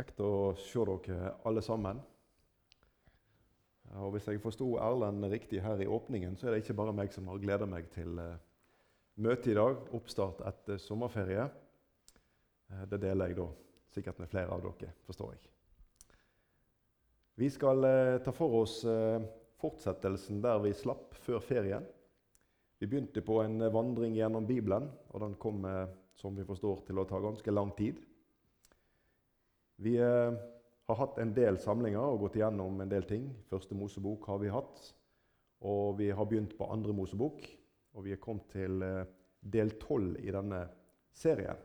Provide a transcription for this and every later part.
Kjekt å se dere alle sammen. Og Hvis jeg forsto Erlend riktig her i åpningen, så er det ikke bare meg som har gleda meg til eh, møtet i dag. Oppstart etter sommerferie. Eh, det deler jeg da sikkert med flere av dere, forstår jeg. Vi skal eh, ta for oss fortsettelsen der vi slapp før ferien. Vi begynte på en vandring gjennom Bibelen, og den kom, som vi forstår, til å ta ganske lang tid. Vi eh, har hatt en del samlinger og gått igjennom en del ting. Første Mosebok har vi hatt. Og vi har begynt på andre Mosebok. Og vi er kommet til eh, del tolv i denne serien.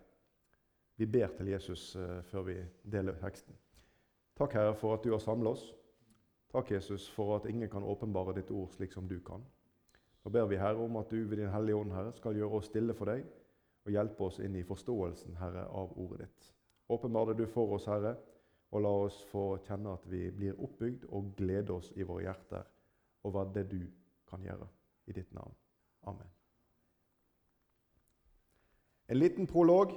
Vi ber til Jesus eh, før vi deler teksten. Takk, Herre, for at du har samla oss. Takk, Jesus, for at ingen kan åpenbare ditt ord slik som du kan. Da ber vi, Herre, om at du ved Din Hellige Ånd Herre, skal gjøre oss stille for deg og hjelpe oss inn i forståelsen Herre, av ordet ditt. Åpenbar det du for oss, Herre, og la oss få kjenne at vi blir oppbygd og glede oss i våre hjerter over det du kan gjøre. I ditt navn. Amen. En liten prolog.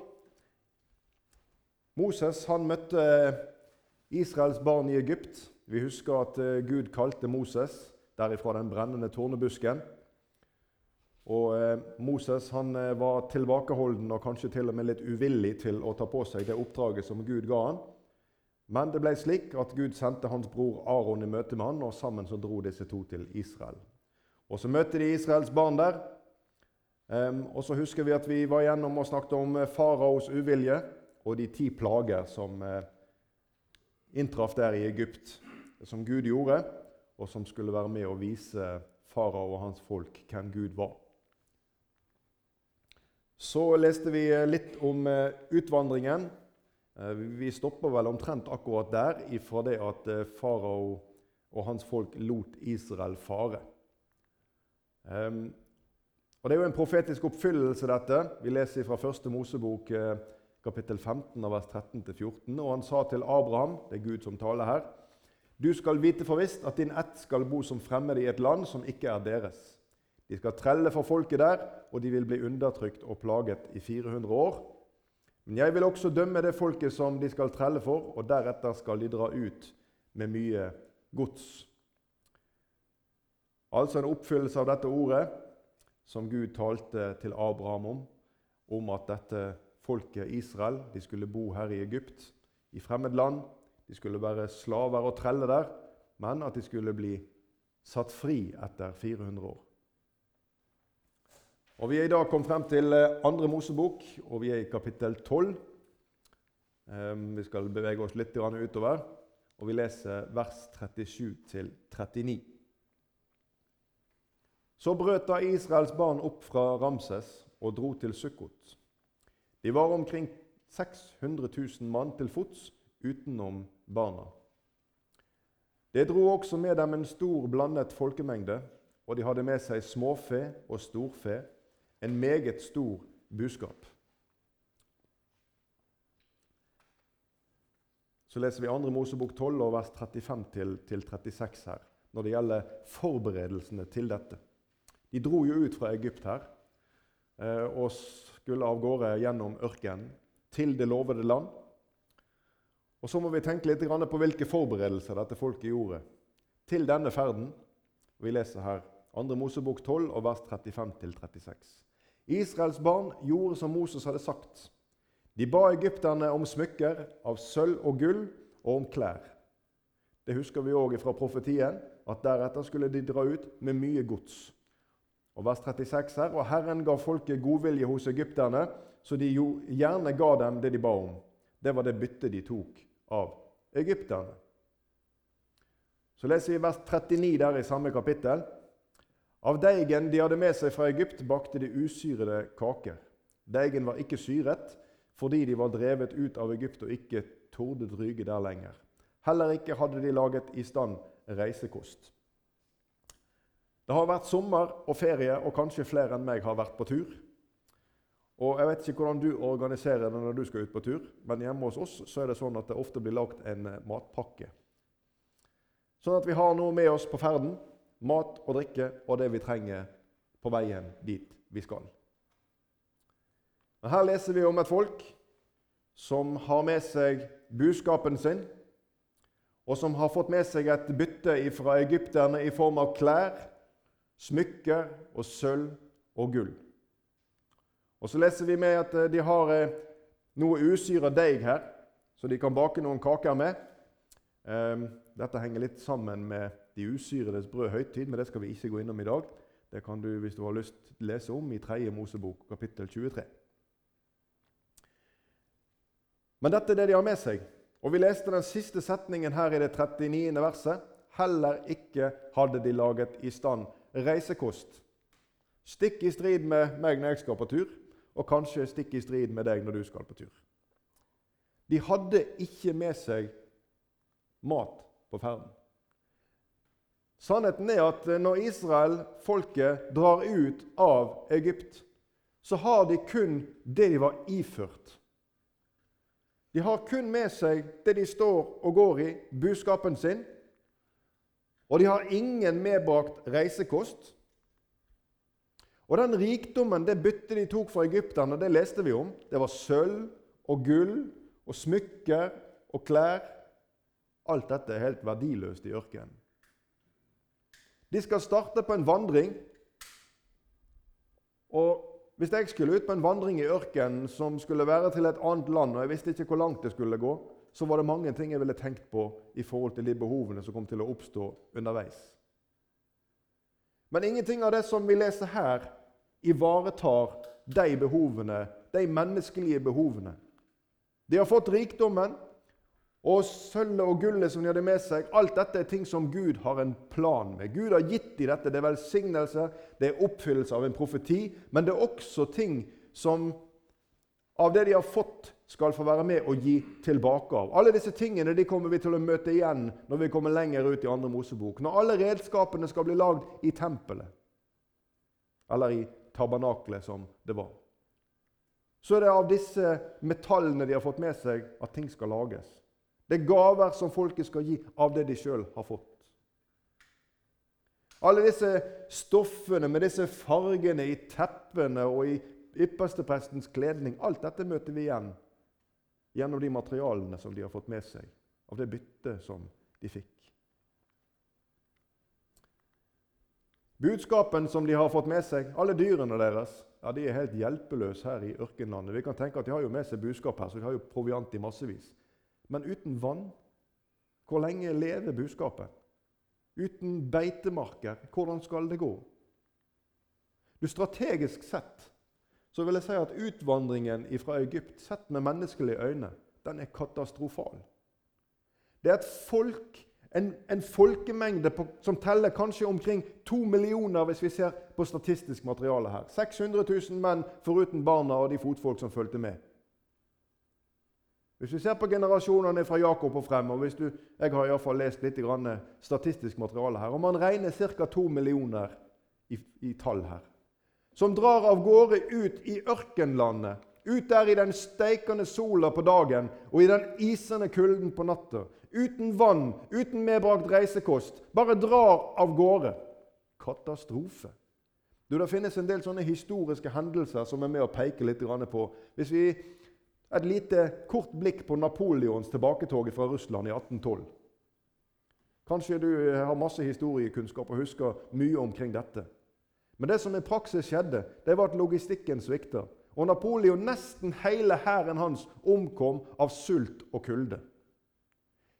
Moses han møtte Israels barn i Egypt. Vi husker at eh, Gud kalte Moses derifra den brennende tornebusken. Og eh, Moses han eh, var tilbakeholden og kanskje til og med litt uvillig til å ta på seg det oppdraget som Gud ga han. Men det ble slik at Gud sendte hans bror Aron i møte med han, og sammen så dro disse to til Israel. Og Så møtte de Israels barn der. Og så husker vi at vi var igjennom og snakket om eh, faraos uvilje og de ti plager som inntraff der i Egypt, som Gud gjorde, og som skulle være med å vise farao og hans folk hvem Gud var. Så leste vi litt om eh, utvandringen. Eh, vi stopper vel omtrent akkurat der ifra det at eh, farao og hans folk lot Israel fare. Ehm, og Det er jo en profetisk oppfyllelse, dette. Vi leser fra 1. Mosebok kapittel 15, vers 13-14. Og han sa til Abraham, det er Gud som taler her, du skal vite for visst at din ett skal bo som fremmede i et land som ikke er deres. De skal trelle for folket der, og de vil bli undertrykt og plaget i 400 år. Men jeg vil også dømme det folket som de skal trelle for, og deretter skal de dra ut med mye gods. Altså en oppfyllelse av dette ordet som Gud talte til Abraham om, om at dette folket Israel de skulle bo her i Egypt, i fremmed land. De skulle være slaver og trelle der, men at de skulle bli satt fri etter 400 år. Og Vi er i dag kommet frem til eh, andre Mosebok, og vi er i kapittel 12. Ehm, vi skal bevege oss litt utover, og vi leser vers 37 39. Så brøt da Israels barn opp fra Ramses og dro til Sukkot. De var omkring 600 000 mann til fots utenom barna. Det dro også med dem en stor blandet folkemengde, og de hadde med seg småfe og storfe en meget stor buskap. Så leser vi 2. Mosebok 12, vers 35-36 her, når det gjelder forberedelsene til dette. De dro jo ut fra Egypt her eh, og skulle av gårde gjennom ørkenen til det lovede land. Og Så må vi tenke litt på hvilke forberedelser dette folket gjorde til denne ferden. Vi leser her 2. Mosebok 12, vers 35-36. Israels barn gjorde som Moses hadde sagt. De ba egypterne om smykker av sølv og gull og om klær. Det husker vi òg fra profetien, at deretter skulle de dra ut med mye gods. Og vers 36 her, Og Herren ga folket godvilje hos egypterne, så de jo gjerne ga dem det de ba om. Det var det byttet de tok av egypterne. Så leser vi vers 39 der i samme kapittel. Av deigen de hadde med seg fra Egypt, bakte de usyrede kaker. Deigen var ikke syret fordi de var drevet ut av Egypt og ikke tordet ryge der lenger. Heller ikke hadde de laget i stand reisekost. Det har vært sommer og ferie, og kanskje flere enn meg har vært på tur. Og Jeg vet ikke hvordan du organiserer det når du skal ut på tur, men hjemme hos oss så er det sånn at det ofte blir lagt en matpakke. Sånn at vi har noe med oss på ferden mat og drikke og det vi trenger på veien dit vi skal. Men Her leser vi om et folk som har med seg buskapen sin, og som har fått med seg et bytte fra egypterne i form av klær, smykker og sølv og gull. Og Så leser vi med at de har eh, noe usyra deig her, så de kan bake noen kaker med. Ehm, dette henger litt sammen med de usyredes brød høytid, men det skal vi ikke gå innom i dag. Det kan du, hvis du har lyst, lese om i 3. Mosebok, kapittel 23. Men dette er det de har med seg. Og Vi leste den siste setningen her i det 39. verset. Heller ikke hadde de laget i stand reisekost. Stikk i strid med meg når jeg skal på tur, og kanskje stikk i strid med deg når du skal på tur. De hadde ikke med seg mat på ferden. Sannheten er at når Israel, folket, drar ut av Egypt, så har de kun det de var iført. De har kun med seg det de står og går i, buskapen sin. Og de har ingen medbrakt reisekost. Og den rikdommen, det byttet de tok fra egypterne, det leste vi om. Det var sølv og gull og smykker og klær. Alt dette er helt verdiløst i ørkenen. De skal starte på en vandring. Og hvis jeg skulle ut på en vandring i ørkenen som skulle være til et annet land, og jeg visste ikke hvor langt det skulle gå, så var det mange ting jeg ville tenkt på i forhold til de behovene som kom til å oppstå underveis. Men ingenting av det som vi leser her, ivaretar de behovene, de menneskelige behovene. De har fått rikdommen, og sølvet og gullet som de hadde med seg, alt dette er ting som Gud har en plan med. Gud har gitt dem dette. Det er velsignelse, det er oppfyllelse av en profeti, men det er også ting som av det de har fått, skal få være med og gi tilbake av. Alle disse tingene de kommer vi til å møte igjen når vi kommer lenger ut i andre Mosebok. Når alle redskapene skal bli lagd i tempelet, eller i tabernaklet, som det var. Så er det av disse metallene de har fått med seg, at ting skal lages. Det er gaver som folket skal gi av det de sjøl har fått. Alle disse stoffene med disse fargene i teppene og i yppersteprestens kledning, alt dette møter vi igjen gjennom de materialene som de har fått med seg, av det byttet som de fikk. Budskapen som de har fått med seg, alle dyrene deres, ja, de er helt hjelpeløse her i ørkenlandet. Vi kan tenke at De har jo med seg budskap her, så de har jo proviant i massevis. Men uten vann, hvor lenge lever buskapet? Uten beitemarker, hvordan skal det gå? Du, Strategisk sett så vil jeg si at utvandringen fra Egypt, sett med menneskelige øyne, den er katastrofal. Det er et folk, en, en folkemengde på, som teller kanskje omkring to millioner hvis vi ser på statistisk materiale her. 600 000 menn foruten barna og de fotfolk som fulgte med. Hvis vi ser på generasjonene fra Jakob og frem, og hvis du, jeg har i fall lest litt statistisk materiale her, og man regner ca. to millioner i, i, tall her, som drar av gårde ut i ørkenlandet, ut der i den steikende sola på dagen og i den isende kulden på natta, uten vann, uten medbrakt reisekost, bare drar av gårde. Katastrofe. Du, Det finnes en del sånne historiske hendelser som er med å peke litt på. Hvis vi et lite kort blikk på Napoleons tilbaketog fra Russland i 1812. Kanskje du har masse historiekunnskap og husker mye omkring dette. Men det som i praksis skjedde, det var at logistikken svikta. Og Napoleon, nesten hele hæren hans, omkom av sult og kulde.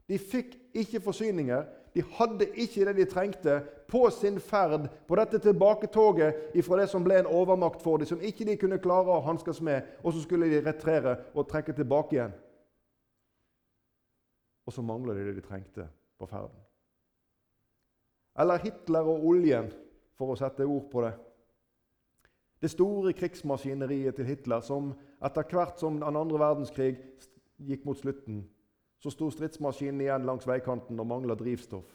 De fikk ikke forsyninger, de hadde ikke det de trengte på sin ferd på dette tilbaketoget ifra det som ble en overmakt for dem, som ikke de kunne klare å hanskes med, og så skulle de retrere og trekke tilbake igjen. Og så mangler de det de trengte på ferden. Eller Hitler og oljen, for å sette ord på det. Det store krigsmaskineriet til Hitler som etter hvert som den andre verdenskrig gikk mot slutten, så sto stridsmaskinen igjen langs veikanten og mangla drivstoff.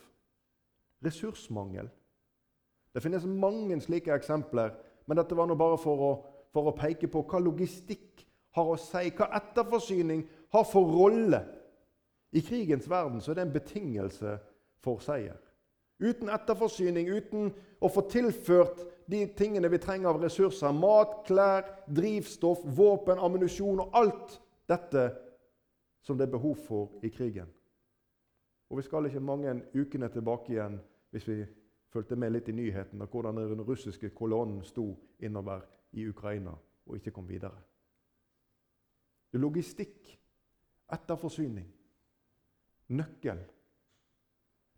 Ressursmangel. Det finnes mange slike eksempler, men dette var nå bare for å, for å peke på hva logistikk har å si, hva etterforsyning har for rolle. I krigens verden så er det en betingelse for seier. Uten etterforsyning, uten å få tilført de tingene vi trenger av ressurser mat, klær, drivstoff, våpen, ammunisjon og alt dette som det er behov for i krigen. Og Vi skal ikke mange ukene tilbake igjen hvis vi fulgte med litt i nyhetene, hvordan den russiske kolonnen sto innover i Ukraina og ikke kom videre. Logistikk, etterforsyning, nøkkel.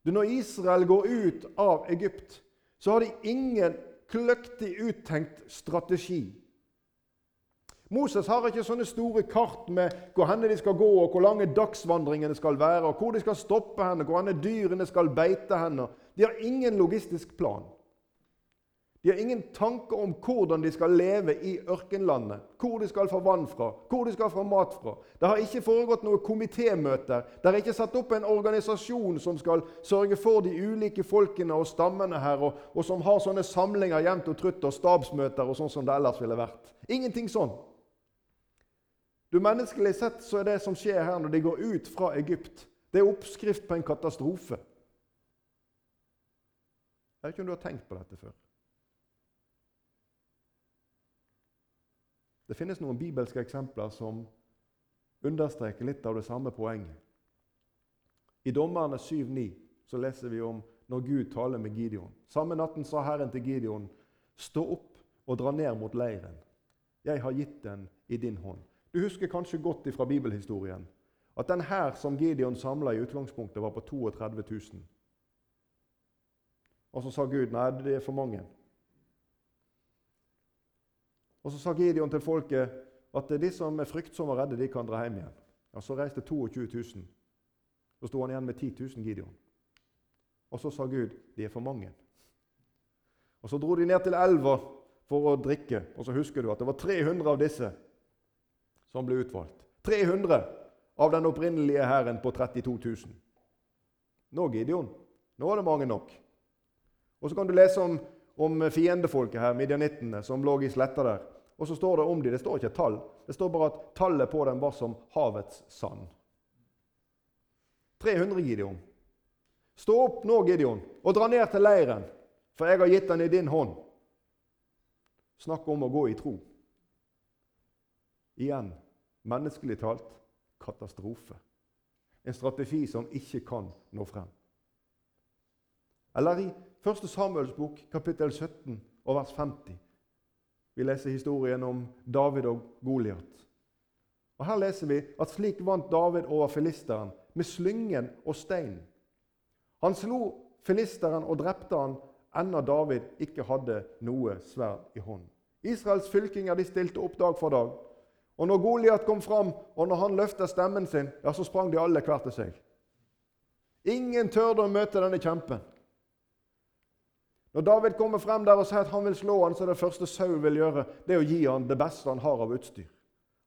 Du, når Israel går ut av Egypt, så har de ingen kløktig uttenkt strategi. Moses har ikke sånne store kart med hvor henne de skal gå, og hvor lange dagsvandringene skal være, og hvor de skal stoppe henne, hvor henne dyrene skal beite henne. De har ingen logistisk plan. De har ingen tanke om hvordan de skal leve i ørkenlandet, hvor de skal få vann fra, hvor de skal få mat fra. Det har ikke foregått noen komitémøter. Det er ikke satt opp en organisasjon som skal sørge for de ulike folkene og stammene her, og, og som har sånne samlinger jevnt og trutt og stabsmøter og sånn som det ellers ville vært. Ingenting sånn. Du, Menneskelig sett så er det som skjer her når de går ut fra Egypt, det er oppskrift på en katastrofe. Jeg vet ikke om du har tenkt på dette før. Det finnes noen bibelske eksempler som understreker litt av det samme poenget. I Dommerne 7,9 så leser vi om når Gud taler med Gideon. Samme natten sa Herren til Gideon.: Stå opp og dra ned mot leiren. Jeg har gitt den i din hånd. Du husker kanskje godt fra bibelhistorien at den her som Gideon samla i utgangspunktet, var på 32 000. Og så sa Gud nei, det er for mange. Og Så sa Gideon til folket at de som er fryktsomme og redde, de kan dra hjem igjen. Og Så reiste 22 000. Så sto han igjen med 10 000 Gideon. Og så sa Gud de er for mange. Og Så dro de ned til elva for å drikke. Og så husker du at det var 300 av disse som ble utvalgt. 300 av den opprinnelige hæren på 32 000. Nå, Gideon, nå er det mange nok. Og Så kan du lese om, om fiendefolket her, midjanittene, som lå i sletta der. Og så står det om dem. Det står ikke et tall. Det står bare at tallet på dem var som havets sand. 300 Gideon. Stå opp nå, Gideon, og dra ned til leiren, for jeg har gitt den i din hånd. Snakk om å gå i tro. Igjen, menneskelig talt katastrofe. En strategi som ikke kan nå frem. Eller i 1. Samuels bok, kapittel 17 og vers 50. Vi leser historien om David og Goliat. Og Her leser vi at slik vant David over filisteren med slyngen og stein. Han slo filisteren og drepte han enda David ikke hadde noe sverd i hånden. Israels fylkinger de stilte opp dag for dag. Og når Goliat kom fram, og når han løfta stemmen sin, ja, så sprang de alle hver til seg. Ingen tørde å møte denne kjempen. Når David kommer frem der og sier at han vil slå han, så er det første Saul vil gjøre, det er å gi han det beste han har av utstyr.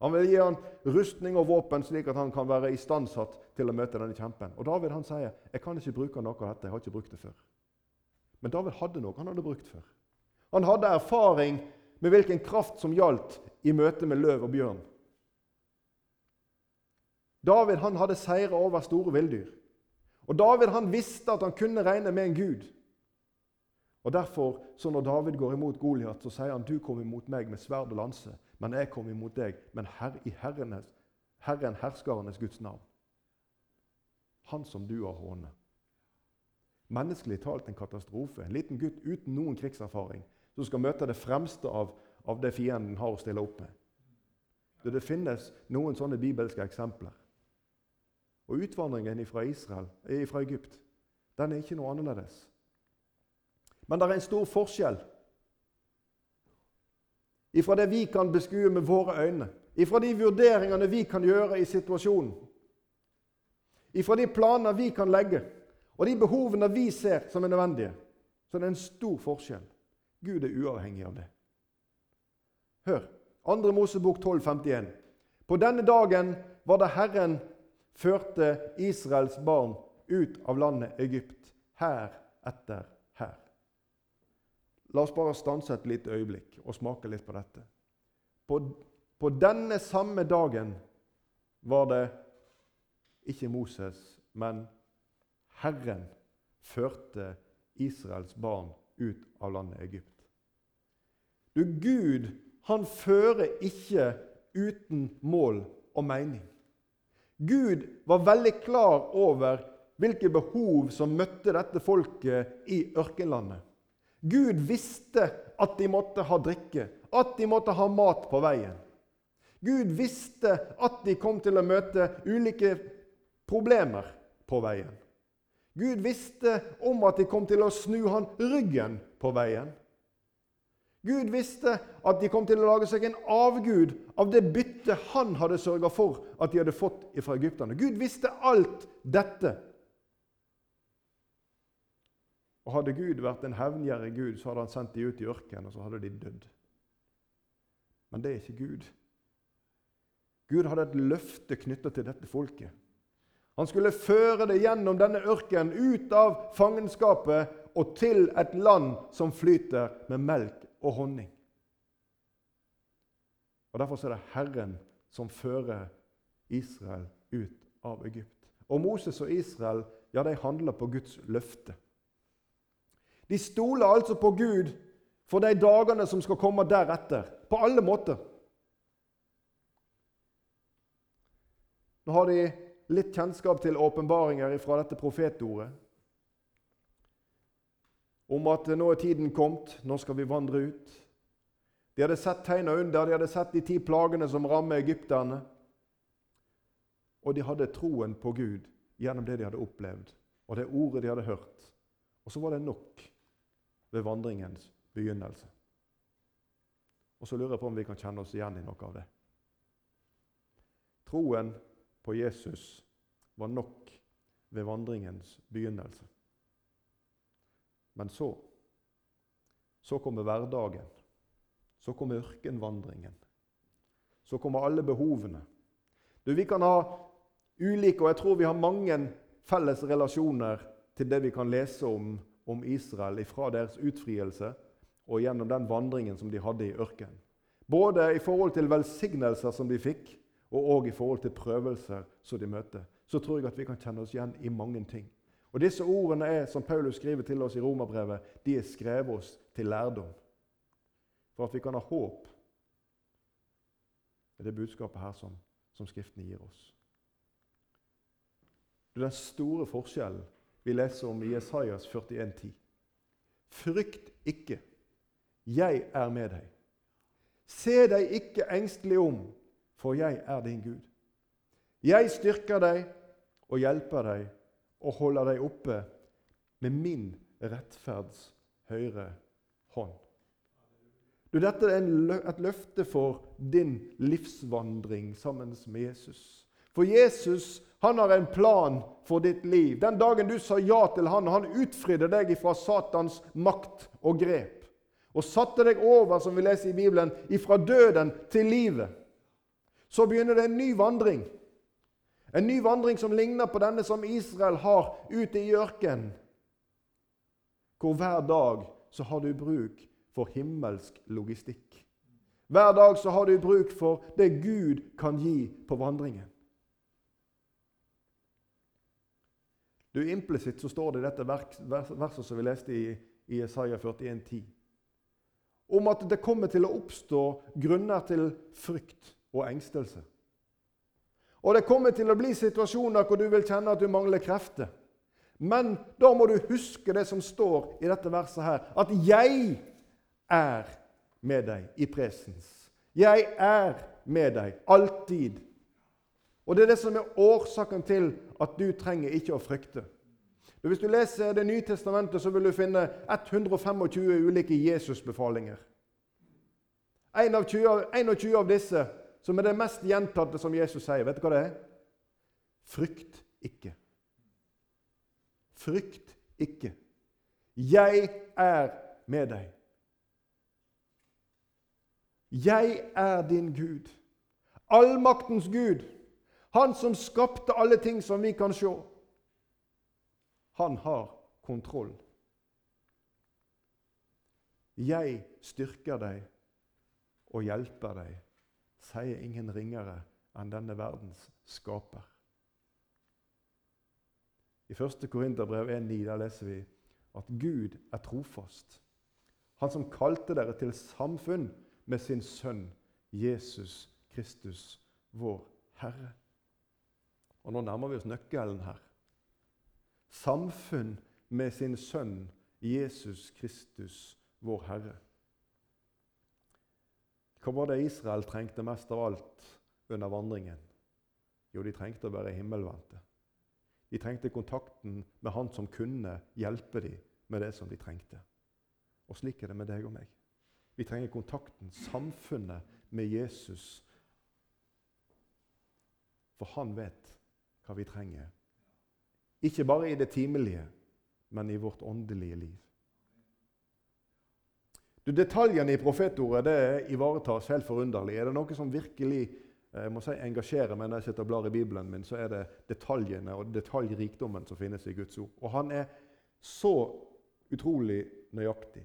Han vil gi han rustning og våpen, slik at han kan være istandsatt til å møte denne kjempen. Og David han sier jeg kan ikke bruke noe av dette. jeg har ikke brukt det før. Men David hadde noe han hadde brukt før. Han hadde erfaring med hvilken kraft som gjaldt i møte med løv og bjørn. David han hadde seire over store villdyr. Og David han visste at han kunne regne med en gud. Og Derfor, så når David går imot Goliat, så sier han du kom imot meg med sverd og lanse, men jeg kom imot deg men her, i herrenes, Herren herskarenes Guds navn. Han som du har hånet. Menneskelig talt en katastrofe. En liten gutt uten noen krigserfaring som skal møte det fremste av, av det fienden har å stille opp med. Det, det finnes noen sånne bibelske eksempler. Og Utvandringen fra, Israel, fra Egypt den er ikke noe annerledes. Men det er en stor forskjell ifra det vi kan beskue med våre øyne, ifra de vurderingene vi kan gjøre i situasjonen, ifra de planer vi kan legge, og de behovene vi ser som er nødvendige, så det er en stor forskjell. Gud er uavhengig av det. Hør 2. Mosebok 12, 51. På denne dagen var det Herren førte Israels barn ut av landet Egypt, her etter her. La oss bare stanse et lite øyeblikk og smake litt på dette. På, på denne samme dagen var det ikke Moses, men Herren førte Israels barn ut av landet Egypt. Du, Gud han fører ikke uten mål og mening. Gud var veldig klar over hvilke behov som møtte dette folket i ørkenlandet. Gud visste at de måtte ha drikke, at de måtte ha mat på veien. Gud visste at de kom til å møte ulike problemer på veien. Gud visste om at de kom til å snu han ryggen på veien. Gud visste at de kom til å lage seg en avgud av det byttet han hadde sørga for at de hadde fått fra egypterne. Gud visste alt dette. Og Hadde Gud vært en hevngjerrig Gud, så hadde han sendt dem ut i ørkenen, og så hadde de dødd. Men det er ikke Gud. Gud hadde et løfte knytta til dette folket. Han skulle føre det gjennom denne ørkenen, ut av fangenskapet og til et land som flyter med melk og honning. Og Derfor er det Herren som fører Israel ut av Egypt. Og Moses og Israel ja, de handler på Guds løfte. De stoler altså på Gud for de dagene som skal komme deretter, på alle måter. Nå har de litt kjennskap til åpenbaringer fra dette profetordet. Om at nå er tiden kommet, nå skal vi vandre ut. De hadde sett tegna under, de hadde sett de ti plagene som rammer egypterne. Og de hadde troen på Gud gjennom det de hadde opplevd, og det ordet de hadde hørt. Og så var det nok ved vandringens begynnelse. Og så lurer jeg på om vi kan kjenne oss igjen i noe av det. Troen på Jesus var nok ved vandringens begynnelse. Men så så kommer hverdagen. Så kommer ørkenvandringen. Så kommer alle behovene. Du, Vi kan ha ulike, og jeg tror vi har mange felles relasjoner til det vi kan lese om om Israel fra deres utfrielse og gjennom den vandringen som de hadde i ørkenen. Både i forhold til velsignelser som de fikk, og også i forhold til prøvelser som de møtte. Så tror jeg at vi kan kjenne oss igjen i mange ting. Og Disse ordene er, som Paulus skriver til oss i Romerbrevet, de er skrevet oss til lærdom. For at vi kan ha håp. Det er det budskapet her som, som Skriften gir oss. Den store forskjellen vi leser om i Jesajas 41,10. Frykt ikke, jeg er med deg. Se deg ikke engstelig om, for jeg er din Gud. Jeg styrker deg og hjelper deg og holder deg oppe med min rettferds høyre hånd. Du, dette er et løfte for din livsvandring sammen med Jesus. For Jesus han har en plan for ditt liv. Den dagen du sa ja til han, han utfridde deg fra Satans makt og grep, og satte deg over, som vi leser i Bibelen, ifra døden til livet, så begynner det en ny vandring. En ny vandring som ligner på denne som Israel har ute i ørkenen. Hvor hver dag så har du bruk for himmelsk logistikk. Hver dag så har du bruk for det Gud kan gi på vandringen. Du, Implisitt så står det i dette verset som vi leste i, i Isaiah 41,10, om at det kommer til å oppstå grunner til frykt og engstelse. Og det kommer til å bli situasjoner hvor du vil kjenne at du mangler krefter. Men da må du huske det som står i dette verset her, at 'jeg er med deg i presens'. Jeg er med deg alltid og Det er det som er årsaken til at du trenger ikke å frykte. Hvis du leser Det nye testamentet, så vil du finne 125 ulike Jesusbefalinger. En av 20, 21 av disse, som er det mest gjentatte som Jesus sier, vet du hva det er? Frykt ikke. Frykt ikke. Jeg er med deg. Jeg er din Gud. Allmaktens Gud. Han som skapte alle ting som vi kan se. Han har kontroll. Jeg styrker deg og hjelper deg, sier ingen ringere enn denne verdens skaper. I 1. Korinterbrev 1,9 der leser vi at Gud er trofast. Han som kalte dere til samfunn med sin sønn Jesus Kristus, vår Herre. Og nå nærmer vi oss nøkkelen her. Samfunn med sin sønn Jesus Kristus, vår Herre. Hva var det Israel trengte mest av alt under vandringen? Jo, de trengte å være himmelvendte. De trengte kontakten med Han som kunne hjelpe dem med det som de trengte. Og slik er det med deg og meg. Vi trenger kontakten, samfunnet med Jesus. For han vet hva vi trenger. Ikke bare i det timelige, men i vårt åndelige liv. Du, Detaljene i profetordet det ivaretas helt forunderlig. Er det noe som virkelig eh, jeg må si, engasjerer meg når jeg sitter og blar i Bibelen min, så er det detaljene og detaljrikdommen som finnes i Guds ord. Og han er så utrolig nøyaktig.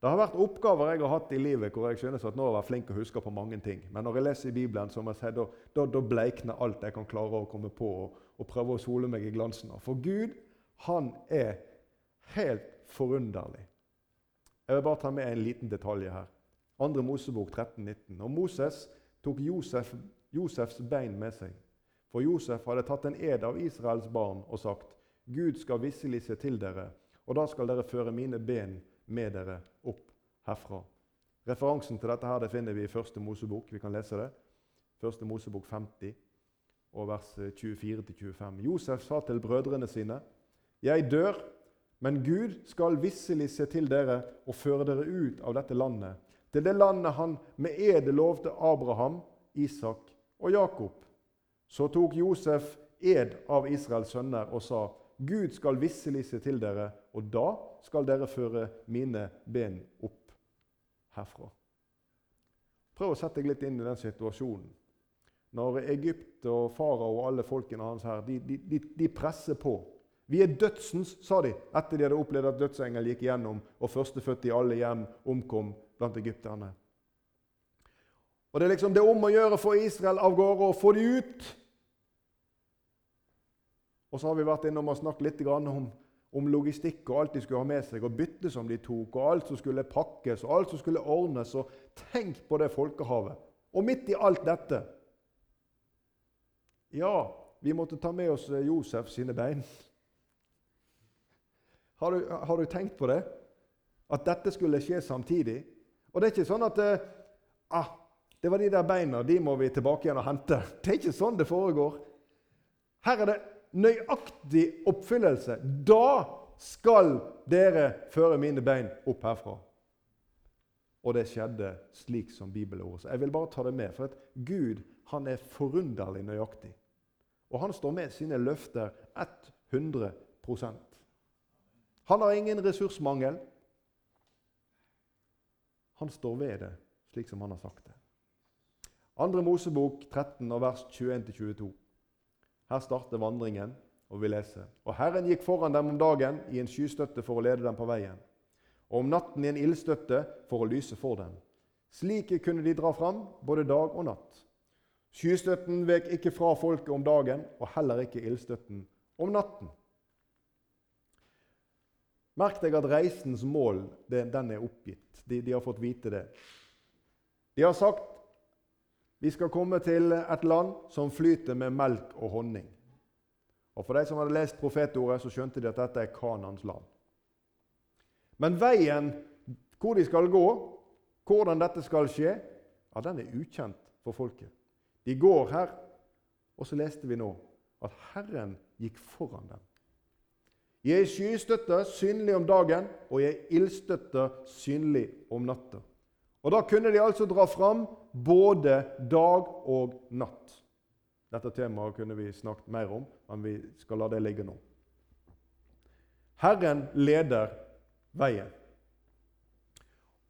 Det har vært oppgaver jeg har hatt i livet hvor jeg synes at nå har jeg vært flink å huske på mange ting. Men når jeg leser i Bibelen, så må jeg si, da, da, da bleikner alt jeg kan klare å komme på, og, og prøve å sole meg i glansen av. For Gud, han er helt forunderlig. Jeg vil bare ta med en liten detalj her. 2. Mosebok 13, 19. Og Moses tok Josef, Josefs bein med seg. For Josef hadde tatt en ed av Israels barn og sagt:" Gud skal visselig se til dere, og da skal dere føre mine ben med dere opp herfra. Referansen til dette her, det finner vi i Første Mosebok. Vi kan lese det. Første Mosebok 50, og vers 24-25. Josef sa til brødrene sine.: Jeg dør, men Gud skal visselig se til dere og føre dere ut av dette landet, til det landet han med ed lovte Abraham, Isak og Jakob. Så tok Josef ed av Israels sønner og sa:" Gud skal visselig se til dere, og da skal dere føre mine ben opp herfra. Prøv å sette deg litt inn i den situasjonen. Når Egypt og farao og alle folkene hans her, de, de, de, presser på. Vi er dødsens, sa de, etter de hadde opplevd at dødsengel gikk igjennom og førstefødte i alle hjem omkom blant egypterne. Og Det er liksom det om å gjøre for Israel av gårde og få de ut. Og så har vi vært innom og snakket litt om, om, logistikk og alt de skulle ha med seg, og byttet som de tok, og alt som skulle pakkes og alt som skulle ordnes. og Tenk på det folkehavet. Og midt i alt dette Ja, vi måtte ta med oss eh, Josef sine bein. Har du, har du tenkt på det? At dette skulle skje samtidig? Og det er ikke sånn at eh, ah, det var de der beina, de må vi tilbake igjen og hente. Det er ikke sånn det foregår. Her er det nøyaktig oppfyllelse. Da skal dere føre mine bein opp herfra. Og det skjedde slik som bibelordet. Jeg vil bare ta det med, for at Gud han er forunderlig nøyaktig. Og han står med sine løfter 100 Han har ingen ressursmangel. Han står ved det slik som han har sagt det. Andre Mosebok 13, vers 21-22. Her starter vandringen, og vi leser. Og Herren gikk foran dem om dagen i en skystøtte for å lede dem på veien, og om natten i en ildstøtte for å lyse for dem. Slik kunne de dra fram både dag og natt. Skystøtten vek ikke fra folket om dagen, og heller ikke ildstøtten om natten. Merk deg at reisens mål den er oppgitt. De, de har fått vite det. De har sagt vi skal komme til et land som flyter med melk og honning. Og For de som hadde lest profetordet, så skjønte de at dette er Kanans land. Men veien hvor de skal gå, hvordan dette skal skje, ja, den er ukjent for folket. De går her, og så leste vi nå at Herren gikk foran dem. Jeg er skystøtte synlig om dagen, og jeg er ildstøtte synlig om natta. Og Da kunne de altså dra fram både dag og natt. Dette temaet kunne vi snakket mer om, men vi skal la det ligge nå. Herren leder veien.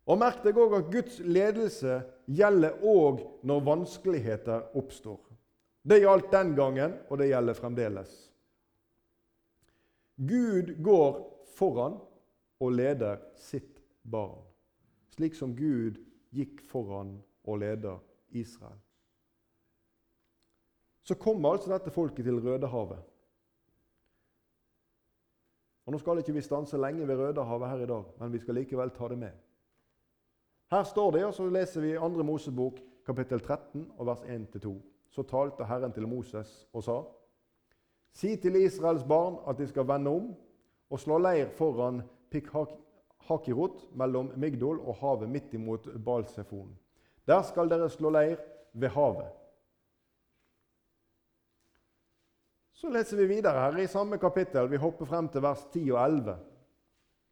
Og Merk deg òg at Guds ledelse gjelder òg når vanskeligheter oppstår. Det gjaldt den gangen, og det gjelder fremdeles. Gud går foran og leder sitt barn slik som Gud gikk foran og leder Israel. Så kommer altså dette folket til Rødehavet. Og Nå skal ikke vi stanse lenge ved Rødehavet her i dag, men vi skal likevel ta det med. Her står det, og så leser vi 2. Mosebok kapittel 13 og vers 1-2. så talte Herren til Moses og sa:" Si til Israels barn at de skal vende om og slå leir foran Pikhakirot mellom Migdol og havet midt imot Balsefon. Der skal dere slå leir ved havet. Så leser vi videre her i samme kapittel. Vi hopper frem til vers 10 og 11.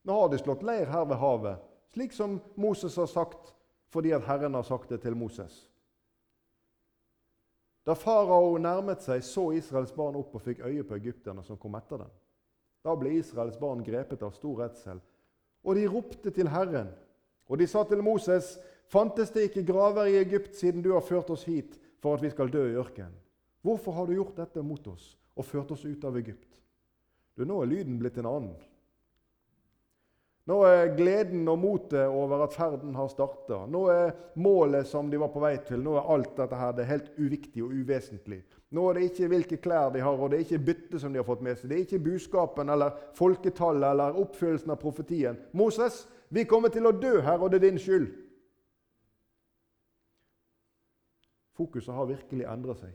Nå har de slått leir her ved havet, slik som Moses har sagt, fordi at Herren har sagt det til Moses. Da farao nærmet seg, så Israels barn opp og fikk øye på egypterne som kom etter dem. Da ble Israels barn grepet av stor redsel, og de ropte til Herren. Og de sa til Moses, fantes det ikke graver i Egypt siden du har ført oss hit for at vi skal dø i ørkenen? Hvorfor har du gjort dette mot oss og ført oss ut av Egypt? Du, Nå er lyden blitt en annen. Nå er gleden og motet over at ferden har starta. Nå er målet som de var på vei til, nå er alt dette her, det er helt uviktig og uvesentlig. Nå er det ikke hvilke klær de har, og det er ikke byttet som de har fått med seg. Det er ikke buskapen eller folketallet eller oppfyllelsen av profetien. Moses, vi kommer til å dø her, og det er din skyld. Fokuset har virkelig endra seg.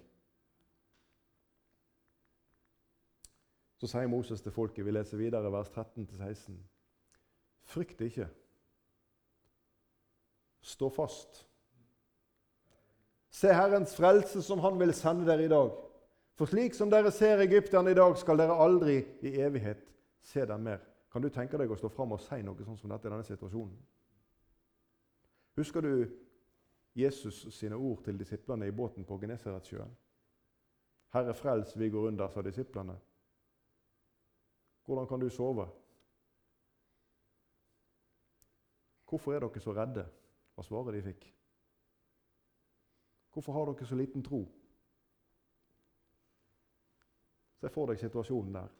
Så sier Moses til folket, vi leser videre vers 13-16.: Frykt ikke. Stå fast. Se Herrens frelse som Han vil sende dere i dag. For slik som dere ser egypterne i dag, skal dere aldri i evighet se dem mer. Kan du tenke deg å stå fram og si noe sånn som dette i denne situasjonen? Husker du Jesus sine ord til disiplene i båten på Genesaretsjøen. 'Herre, frels, vi går under', sa disiplene. Hvordan kan du sove? Hvorfor er dere så redde? var svaret de fikk. Hvorfor har dere så liten tro? Se for deg situasjonen der.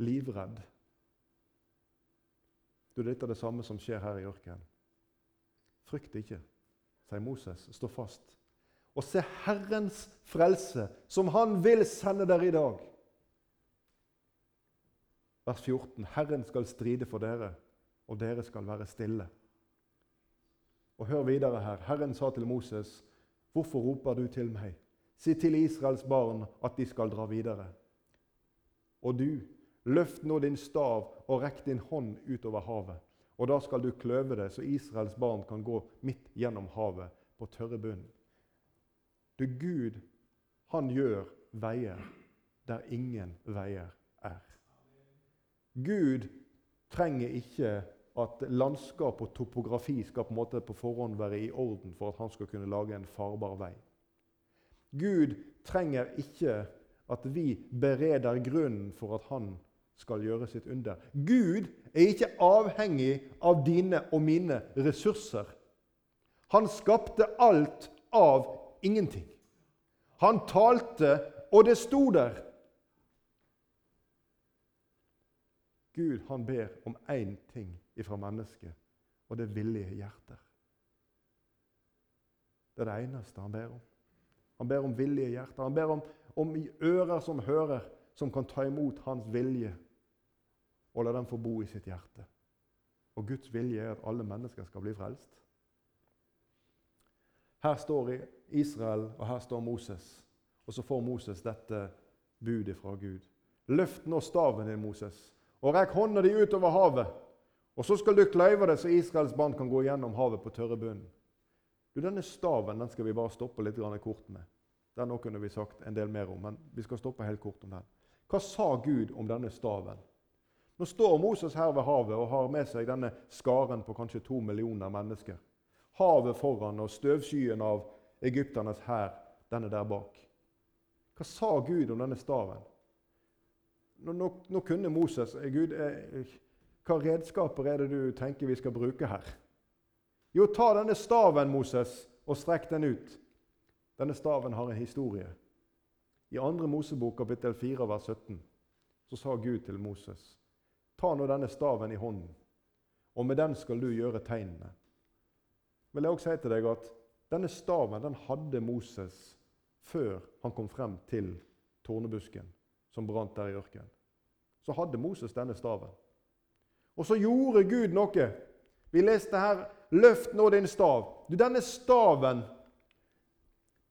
Livredd. Du, Dette er det samme som skjer her i ørkenen. Frykt ikke sier Moses, stå fast. Og se Herrens frelse, som Han vil sende dere i dag. Vers 14.: Herren skal stride for dere, og dere skal være stille. Og hør videre her. Herren sa til Moses, 'Hvorfor roper du til meg?' Si til Israels barn at de skal dra videre. Og du, løft nå din stav og rekk din hånd utover havet. Og da skal du kløve det, så Israels barn kan gå midt gjennom havet på tørre bunn. Du, Gud, han gjør veier der ingen veier er. Gud trenger ikke at landskap og topografi skal på en måte på forhånd være i orden for at han skal kunne lage en farbar vei. Gud trenger ikke at vi bereder grunnen for at han skal gjøre sitt under. Gud er ikke avhengig av dine og mine ressurser. Han skapte alt av ingenting. Han talte, og det sto der. Gud han ber om én ting ifra mennesket, og det er villige hjerter. Det er det eneste han ber om. Han ber om villige hjerter. Han ber om, om ører som hører, som kan ta imot hans vilje og la dem få bo i sitt hjerte. Og Guds vilje er at alle mennesker skal bli frelst. Her står Israel, og her står Moses. Og så får Moses dette budet fra Gud. Løft nå staven din, Moses, og rekk hånda di utover havet. Og så skal du kløyve det, så Israels barn kan gå gjennom havet på tørre bunn. Du, Denne staven den skal vi bare stoppe litt kort med. Den kunne vi sagt en del mer om, men vi skal stoppe helt kort om den. Hva sa Gud om denne staven? Nå står Moses her ved havet og har med seg denne skaren på kanskje to millioner mennesker. Havet foran og støvskyen av egypternes hær, denne der bak. Hva sa Gud om denne staven? Nå, nå, nå kunne Moses Gud, eh, Hva redskaper er det du tenker vi skal bruke her? Jo, ta denne staven, Moses, og strekk den ut. Denne staven har en historie. I 2. Mosebok kapittel 4 vers 17 så sa Gud til Moses Ta nå denne staven i hånden, og med den skal du gjøre tegnene. Vil jeg også si til deg at Denne staven den hadde Moses før han kom frem til tornebusken som brant der i ørkenen. Så hadde Moses denne staven. Og så gjorde Gud noe. Vi leste her 'Løft nå din stav'. Du, Denne staven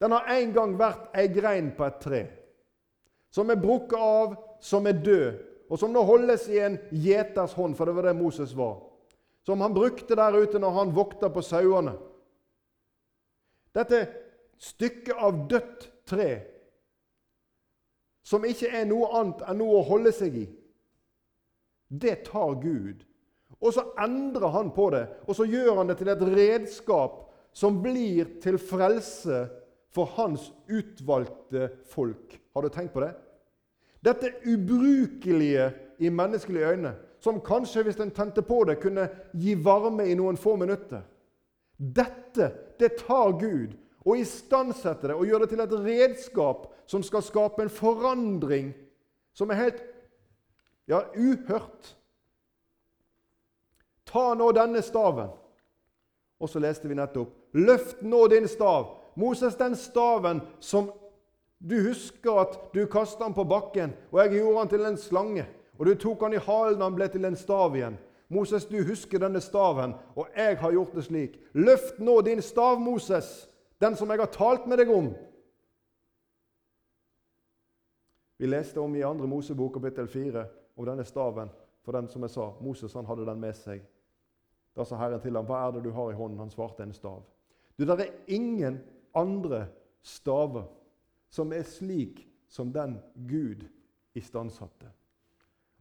Den har en gang vært ei grein på et tre, som er brukket av, som er død, og som nå holdes i en gjeters hånd, for det var det Moses var. Som han brukte der ute når han vokta på sauene. Dette stykket av dødt tre, som ikke er noe annet enn noe å holde seg i, det tar Gud. Og så endrer han på det, og så gjør han det til et redskap som blir til frelse for hans utvalgte folk. Har du tenkt på det? Dette ubrukelige i menneskelige øyne, som kanskje, hvis en tente på det, kunne gi varme i noen få minutter. Dette, det tar Gud og istandsetter det og gjør det til et redskap som skal skape en forandring som er helt ja, uhørt. Ta nå denne staven. Og så leste vi nettopp Løft nå din stav. Moses, den staven som du husker at du kasta den på bakken, og jeg gjorde den til en slange. Og du tok den i halen, og han ble til en stav igjen. Moses, du husker denne staven, og jeg har gjort det slik. Løft nå din stav, Moses, den som jeg har talt med deg om. Vi leste om i 2. Mosebok kapittel 4 om denne staven. For den som jeg sa, Moses han hadde den med seg. Da sa Herren til ham, 'Hva er det du har i hånden?' Han svarte, 'En stav'. Du, Det er ingen andre staver som er slik som den Gud istandsatte.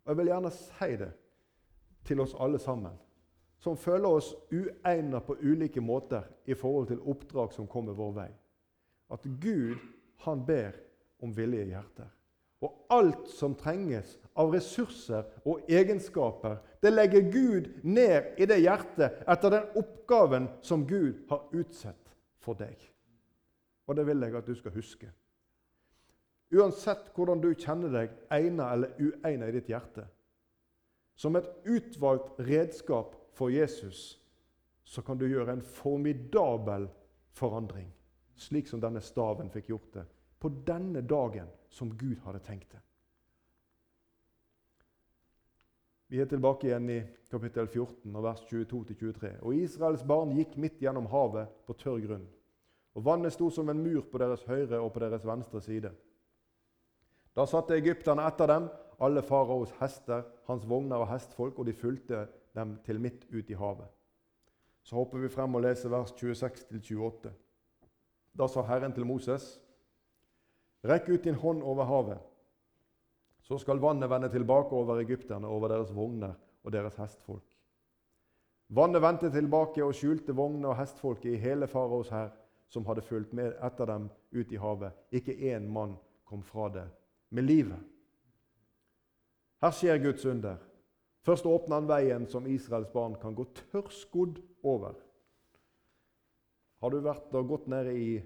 Og Jeg vil gjerne si det til oss alle sammen, som føler oss uegnet på ulike måter i forhold til oppdrag som kommer vår vei. At Gud, han ber om villige hjerter. Og alt som trenges av ressurser og egenskaper, det legger Gud ned i det hjertet etter den oppgaven som Gud har utsett for deg. Og det vil jeg at du skal huske. Uansett hvordan du kjenner deg egnet eller uegnet i ditt hjerte. Som et utvalgt redskap for Jesus så kan du gjøre en formidabel forandring, slik som denne staven fikk gjort det, på denne dagen som Gud hadde tenkt det. Vi er tilbake igjen i kapittel 14, vers 22-23. Og Israels barn gikk midt gjennom havet på tørr grunn. Og vannet sto som en mur på deres høyre og på deres venstre side. Da satte egypterne etter dem, alle faraos hester, hans vogner og hestfolk, og de fulgte dem til midt ut i havet. Så hopper vi frem og leser vers 26-28. Da sa Herren til Moses.: Rekk ut din hånd over havet, så skal vannet vende tilbake over egypterne, over deres vogner og deres hestfolk. Vannet vendte tilbake og skjulte vognene og hestfolket i hele faraos hær, som hadde fulgt med etter dem ut i havet. Ikke én mann kom fra det med livet. Her skjer Guds under. Først åpner han veien som Israels barn kan gå tørrskodd over. Har du vært og gått nede i,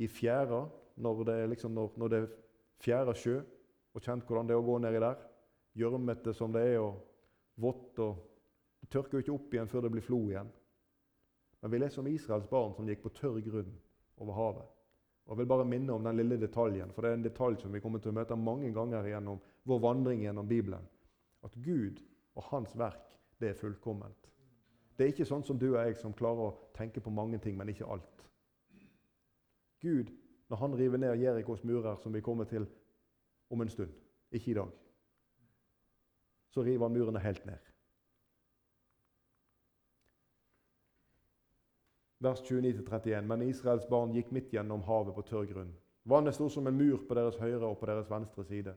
i fjæra når det, liksom, når, når det er fjæra sjø, og kjent hvordan det er å gå nedi der? Gjørmete som det er, og vått. og Det tørker jo ikke opp igjen før det blir flo igjen. Men vi leser om Israels barn som gikk på tørr grunn over havet. Og Jeg vil bare minne om den lille detaljen, for det er en detalj som vi kommer til å møte mange ganger gjennom vår vandring gjennom Bibelen. At Gud og Hans verk, det er fullkomment. Det er ikke sånn som du og jeg som klarer å tenke på mange ting, men ikke alt. Gud, når han river ned Jerikos murer, som vi kommer til om en stund, ikke i dag, så river han murene helt ned. vers 29-31. Men Israels barn gikk midt gjennom havet på tørr grunn. Vannet sto som en mur på deres høyre og på deres venstre side.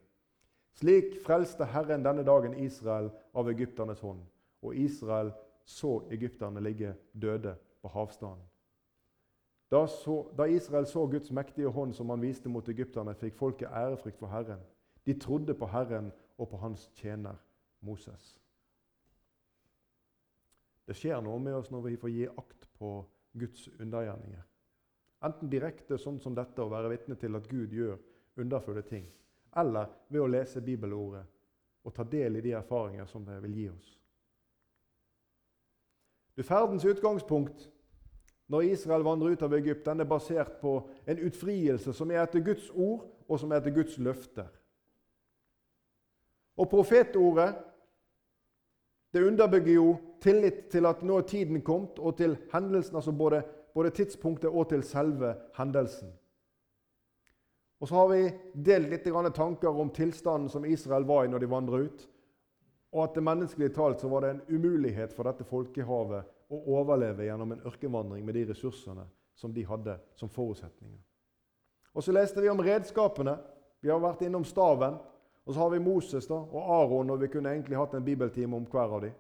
Slik frelste Herren denne dagen Israel av egypternes hånd. Og Israel så egypterne ligge døde på havstaden. Da, så, da, Israel så Guds mektige hånd som han viste mot egypterne, fikk folket ærefrykt for Herren. De trodde på Herren og på hans tjener Moses. Det skjer noe med oss når vi får gi akt på Guds undergjerninger. Enten direkte, sånn som dette, å være vitne til at Gud gjør underfulle ting, eller ved å lese bibelordet og ta del i de erfaringer som det vil gi oss. Du, Ferdens utgangspunkt når Israel vandrer ut av Egypt, den er basert på en utfrielse som er etter Guds ord, og som er etter Guds løfter. Og profetordet det underbygger jo tillit til at nå er tiden kommet, og til hendelsen, altså både, både tidspunktet og til selve hendelsen. Og så har vi delt litt tanker om tilstanden som Israel var i når de vandra ut. Og at det menneskelig talt så var det en umulighet for dette folkehavet å overleve gjennom en ørkenvandring med de ressursene som de hadde som forutsetninger. Og Så leste vi om redskapene. Vi har vært innom staven. Og så har vi Moses da, og Aron, og vi kunne egentlig hatt en bibeltime om hver av dem.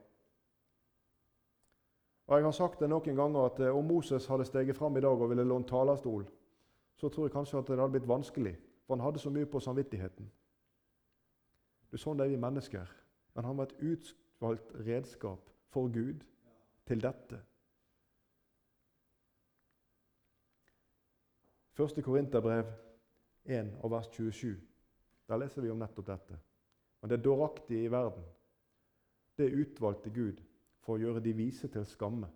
Og Jeg har sagt det noen ganger at eh, om Moses hadde steget fram i dag og ville lånt talerstol, så tror jeg kanskje at det hadde blitt vanskelig, for han hadde så mye på samvittigheten. Er sånn er vi mennesker. Men han var et utvalgt redskap for Gud til dette. Første Korinterbrev 1 og vers 27. Der leser vi om nettopp dette. Men det dåraktige i verden, det utvalgte Gud for å gjøre de vise til skamme.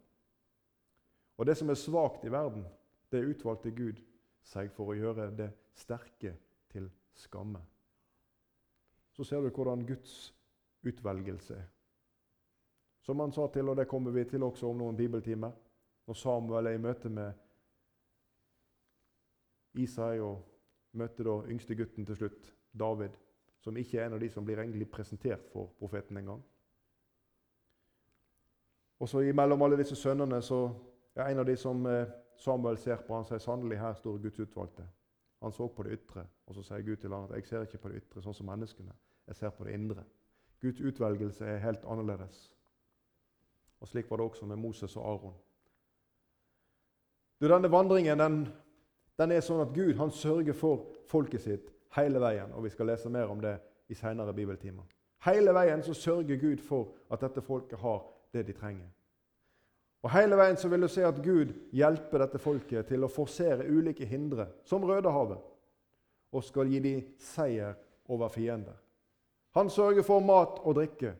Og det som er svakt i verden, det utvalgte Gud seg for å gjøre det sterke til skamme. Så ser du hvordan Guds utvelgelse er. Som han sa til, og det kommer vi til også om noen bibeltimer, når Samuel er i møte med Isai og møter da yngste gutten til slutt, David, som ikke er en av de som blir egentlig presentert for profeten engang. Og så Imellom alle disse sønnene så er en av de som eh, Samuel ser på, han sier sannelig her står Guds utvalgte. Han så på det ytre, og så sier Gud til ham at jeg ser ikke på det ytre sånn som menneskene. Jeg ser på det indre. Guds utvelgelse er helt annerledes. Og Slik var det også med Moses og Aron. Du, denne vandringen den, den er sånn at Gud han sørger for folket sitt hele veien. og Vi skal lese mer om det i senere bibeltimer. Hele veien så sørger Gud for at dette folket har det de trenger. Og Hele veien så vil du se at Gud hjelper dette folket til å forsere ulike hindre, som Rødehavet, og skal gi dem seier over fiender. Han sørger for mat og drikke.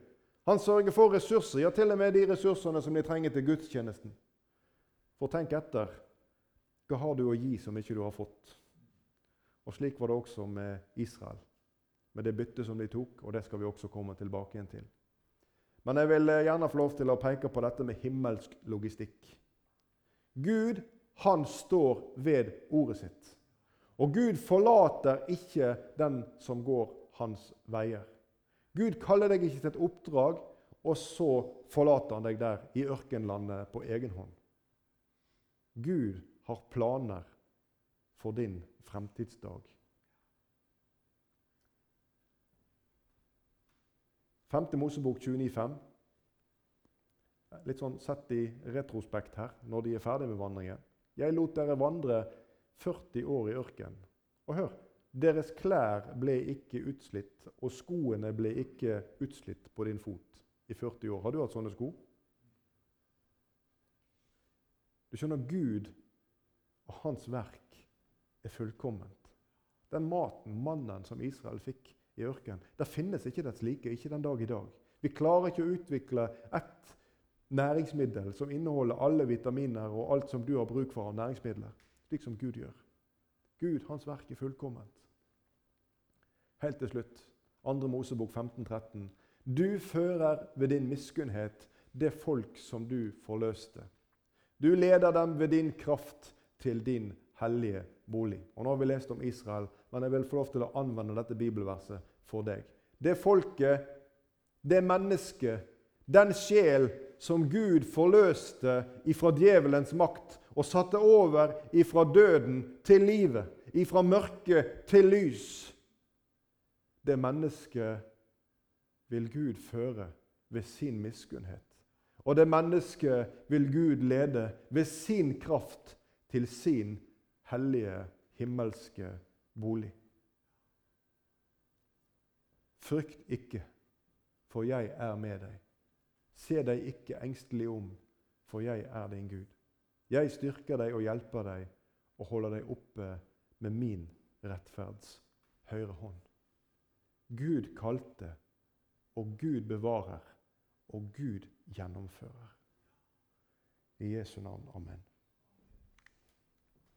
Han sørger for ressurser, ja, til og med de ressursene som de trenger til gudstjenesten. For tenk etter. Hva har du å gi som ikke du har fått? Og Slik var det også med Israel, med det byttet som de tok. og Det skal vi også komme tilbake igjen til. Men jeg vil eh, gjerne få lov til å peke på dette med himmelsk logistikk. Gud han står ved ordet sitt. Og Gud forlater ikke den som går hans veier. Gud kaller deg ikke til et oppdrag, og så forlater han deg der i ørkenlandet på egen hånd. Gud har planer for din fremtidsdag. Femte Mosebok 29,5. Litt sånn sett i retrospekt her, når de er ferdig med vandringen. Jeg lot dere vandre 40 år i ørkenen. Og hør deres klær ble ikke utslitt, og skoene ble ikke utslitt på din fot i 40 år. Har du hatt sånne sko? Du skjønner, Gud og hans verk er fullkomment. Den maten, mannen, som Israel fikk i ørkenen, der finnes ikke dets like, ikke den dag i dag. Vi klarer ikke å utvikle ett næringsmiddel som inneholder alle vitaminer og alt som du har bruk for av næringsmidler, slik som Gud gjør. Gud, hans verk er fullkomment. Helt til slutt, 2. Mosebok 15, 13. Du fører ved din miskunnhet det folk som du forløste. Du leder dem ved din kraft til din hellige bolig. Og Nå har vi lest om Israel, men jeg vil få lov til å anvende dette bibelverset for deg. Det folket, det mennesket, den sjel som Gud forløste ifra djevelens makt og satte over ifra døden til livet, ifra mørke til lys. Det mennesket vil Gud føre ved sin miskunnhet. Og det mennesket vil Gud lede ved sin kraft til sin hellige, himmelske bolig. Frykt ikke, for jeg er med deg. Se deg ikke engstelig om, for jeg er din Gud. Jeg styrker deg og hjelper deg og holder deg oppe med min rettferds høyre hånd. Gud kalte, og Gud bevarer, og Gud gjennomfører. I Jesu navn. Amen.